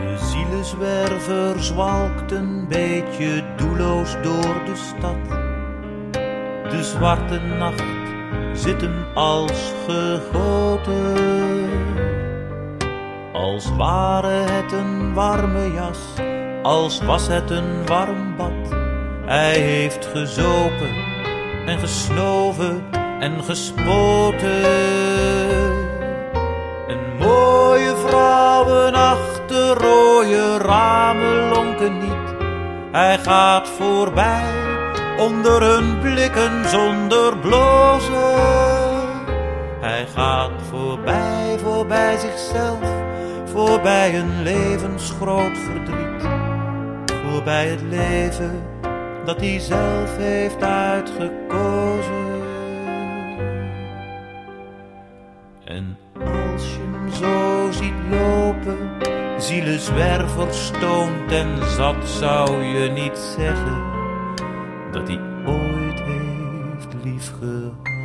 De zielenzwerver zwalkt een beetje doelloos door de stad. De zwarte nacht zit hem als gegoten. Als ware het een warme jas, als was het een warm bad. Hij heeft gezopen en gesnoven en gespoten. Rode ramen lonken niet. Hij gaat voorbij onder hun blikken zonder blozen. Hij gaat voorbij, voorbij zichzelf, voorbij een levensgroot verdriet. Voorbij het leven dat hij zelf heeft uitgekozen. En als je hem zo ziet lopen, zielenzwerver stoned en zat, zou je niet zeggen dat hij ooit heeft liefgehad.